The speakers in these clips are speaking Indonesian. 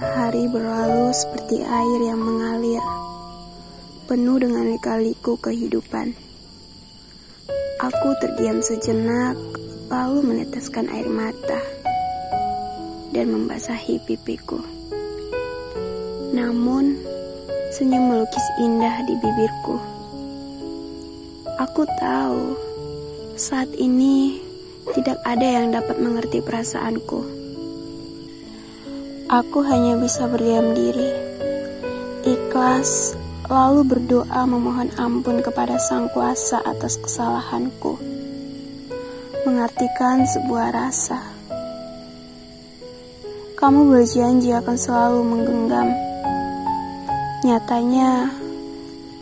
Hari berlalu seperti air yang mengalir, penuh dengan lika-liku kehidupan. Aku terdiam sejenak, lalu meneteskan air mata dan membasahi pipiku. Namun, senyum melukis indah di bibirku. Aku tahu saat ini tidak ada yang dapat mengerti perasaanku. Aku hanya bisa berdiam diri, ikhlas, lalu berdoa memohon ampun kepada Sang Kuasa atas kesalahanku. Mengartikan sebuah rasa. Kamu berjanji akan selalu menggenggam. Nyatanya,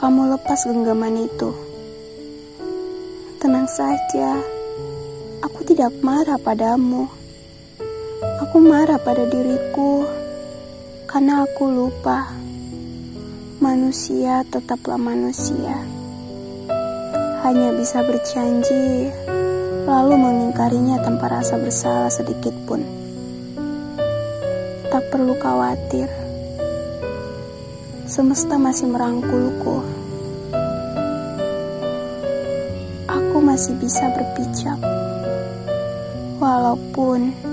kamu lepas genggaman itu. Tenang saja, aku tidak marah padamu. Aku marah pada diriku karena aku lupa. Manusia tetaplah manusia. Hanya bisa berjanji lalu mengingkarinya tanpa rasa bersalah sedikit pun. Tak perlu khawatir. Semesta masih merangkulku. Aku masih bisa berpijak. Walaupun.